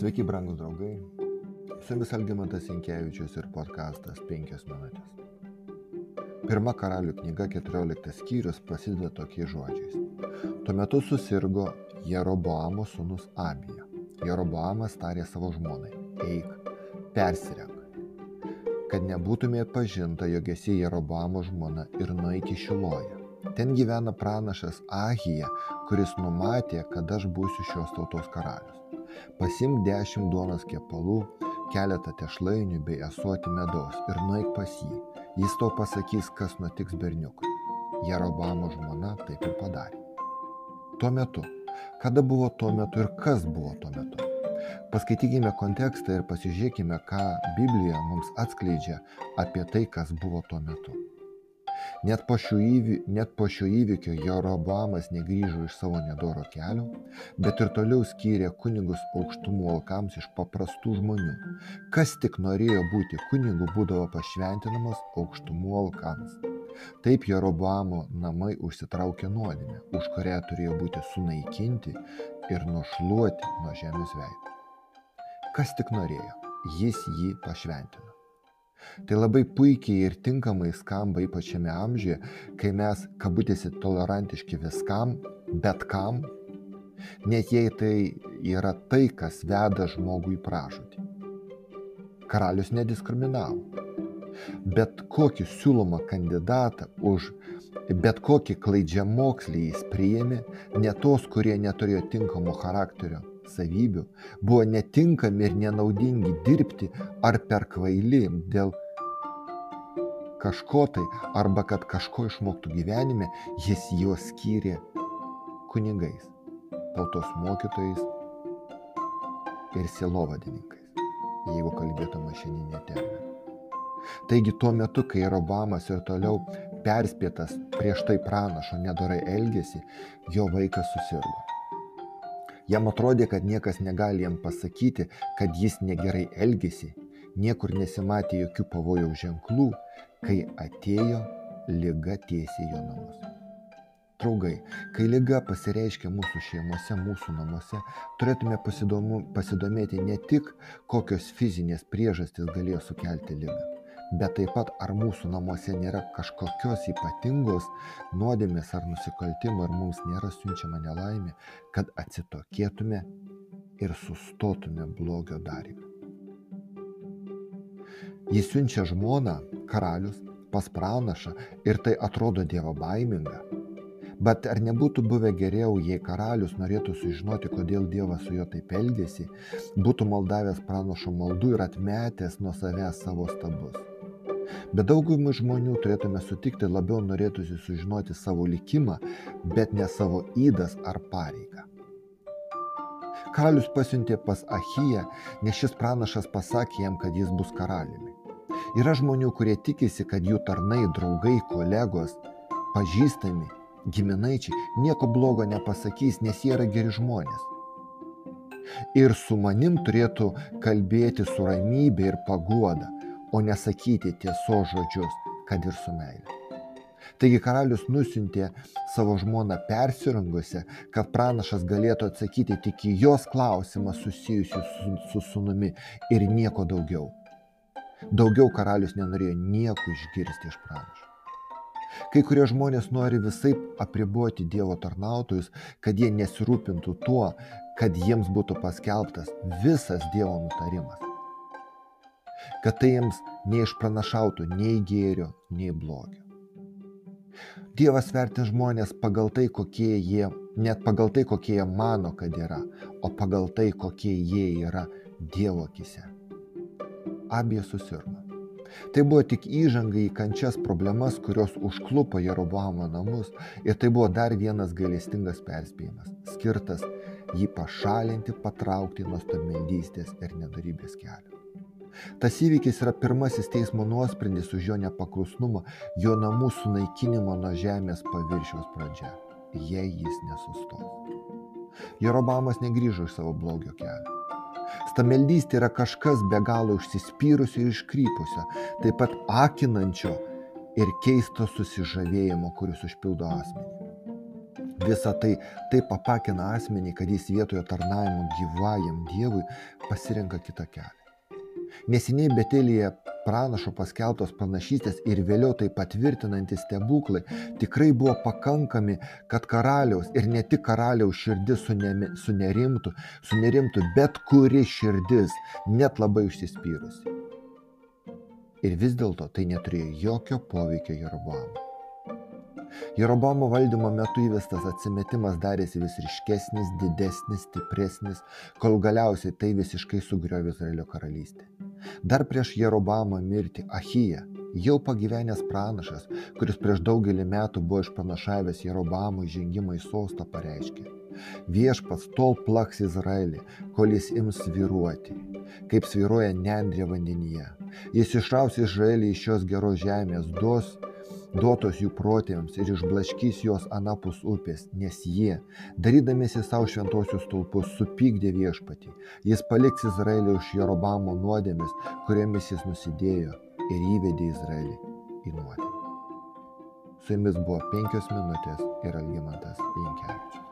Sveiki, brangūs draugai. Su jumis Algimantas Inkevičius ir podkastas 5 minutės. Pirma karalių knyga 14 skyrius prasideda tokiais žodžiais. Tuo metu susirgo Jeroboamo sūnus Abija. Jeroboamas tarė savo žmonai, eik, persirenk, kad nebūtumė pažinta, jog esi Jeroboamo žmona ir nueik į Šiloją. Ten gyvena pranašas Ahija, kuris numatė, kad aš būsiu šios tautos karalius. Pasimk dešimt duonos kepalų, keletą tešlainių bei asuoti medaus ir nueik pas jį. Jis tau pasakys, kas nutiks berniukui. Jerobamo žmona taip ir padarė. Tuo metu. Kada buvo tuo metu ir kas buvo tuo metu? Paskaitykime kontekstą ir pasižiūrėkime, ką Biblija mums atskleidžia apie tai, kas buvo tuo metu. Net po, įvy, net po šio įvykio Jeroboamas negrįžo iš savo nedoro kelio, bet ir toliau skyrė kunigus aukštumų alkams iš paprastų žmonių. Kas tik norėjo būti kunigu, būdavo pašventinamas aukštumų alkams. Taip Jeroboamo namai užsitraukė nuodėmę, už kurią turėjo būti sunaikinti ir nušluoti nuo žemės veido. Kas tik norėjo, jis jį pašventino. Tai labai puikiai ir tinkamai skamba ypač šiame amžiuje, kai mes, kabutėsi, tolerantiški viskam, bet kam, net jei tai yra tai, kas veda žmogų į pražūtį. Karalius nediskriminavo. Bet kokį siūlomą kandidatą už bet kokį klaidžią mokslį jis priėmė, ne tos, kurie neturėjo tinkamo charakterio savybių, buvo netinkami ir nenaudingi dirbti ar per kvaili dėl kažko tai, arba kad kažko išmoktų gyvenime, jis juos skyrė kunigais, tautos mokytojais ir sielovadininkais, jeigu kalbėtume šiandieninė terminą. Taigi tuo metu, kai Robamas ir toliau perspėtas prieš tai pranašo nedorai elgesi, jo vaikas susirgo. Jam atrodė, kad niekas negali jam pasakyti, kad jis negerai elgesi, niekur nesimatė jokių pavojaus ženklų, kai atėjo lyga tiesiai jo namus. Draugai, kai lyga pasireiškia mūsų šeimose, mūsų namuose, turėtume pasidomu, pasidomėti ne tik, kokios fizinės priežastys galėjo sukelti lygą, bet taip pat ar mūsų namuose nėra kažkokios ypatingos nuodėmės ar nusikaltimo ir mums nėra siunčiama nelaimė, kad atsitokėtume ir sustotume blogio darymą. Jis siunčia žmoną, karalius, pas pranašą ir tai atrodo dievo baiminga. Bet ar nebūtų buvę geriau, jei karalius norėtų sužinoti, kodėl Dievas su juo taip elgėsi, būtų maldavęs pranašo maldų ir atmetęs nuo savęs savo stabus? Bet daugumai žmonių turėtume sutikti labiau norėtųsi sužinoti savo likimą, bet ne savo įdas ar pareigą. Karalius pasiuntė pas Achiją, nes šis pranašas pasakė jam, kad jis bus karaliumi. Yra žmonių, kurie tikisi, kad jų tarnai, draugai, kolegos, pažįstami, giminaičiai nieko blogo nepasakys, nes jie yra geri žmonės. Ir su manim turėtų kalbėti su ramybė ir paguoda, o nesakyti tiesos žodžius, kad ir su meile. Taigi karalius nusintė savo žmoną persirengusią, kad pranašas galėtų atsakyti tik į jos klausimą susijusiu su, su sunumi ir nieko daugiau. Daugiau karalius nenorėjo nieko išgirsti iš pranašo. Kai kurie žmonės nori visai apriboti Dievo tarnautojus, kad jie nesirūpintų tuo, kad jiems būtų paskelbtas visas Dievo nutarimas kad tai jiems neišpranašautų nei gėrio, nei blogio. Dievas vertina žmonės pagal tai, kokie jie, net pagal tai, kokie jie mano, kad yra, o pagal tai, kokie jie yra Dievo akise. Abie susirgo. Tai buvo tik įžanga į kančias problemas, kurios užklupo Jeroboamo namus ir tai buvo dar vienas gailestingas perspėjimas, skirtas jį pašalinti, patraukti nuo stabmeldystės ir nedarybės kelio. Tas įvykis yra pirmasis teismo nuosprendis už jo nepaklusnumą, jo namų sunaikinimo nuo žemės paviršiaus pradžia, jei jis nesustos. Jerobamas negrįžo iš savo blogio kelio. Stameldystė yra kažkas be galo užsispyrusio ir iškrypusio, taip pat akinančio ir keisto susižavėjimo, kuris užpildo asmenį. Visa tai taip apakina asmenį, kad jis vietoje tarnavimo gyvajam Dievui pasirenka kitą kelią. Neseniai Betelėje pranašo paskelbtos pranašystės ir vėliau tai patvirtinantys stebuklai tikrai buvo pakankami, kad karaliaus ir ne tik karaliaus širdis sunerimtų, sunerimtų bet kuri širdis, net labai užsispyrusi. Ir vis dėlto tai neturėjo jokio poveikio Jeroboamui. Jeroboamo valdymo metu įvestas atsimetimas darėsi vis ryškesnis, didesnis, stipresnis, kol galiausiai tai visiškai sugriovė Izraelio karalystę. Dar prieš Jerobamą mirtį Ahyja, jau pagyvenęs pranašas, kuris prieš daugelį metų buvo išpranašavęs Jerobamų įžengimą į sostą, pareiškė. Viešpats tol plaks Izraelį, kol jis ims sviruoti, kaip sviruoja nendrė vandenyje. Jis išraus Izraelį iš šios geros žemės, duos duotos jų protėviams ir išblaškys juos anapus upės, nes jie, darydamėsi savo šventosius stulpus, supykdė viešpatį. Jis paliks Izraelį už Jerobamo nuodėmis, kuriamis jis nusidėjo ir įvedė Izraelį į nuodėmę. Su jumis buvo penkios minutės ir Algymantas Jankevičius.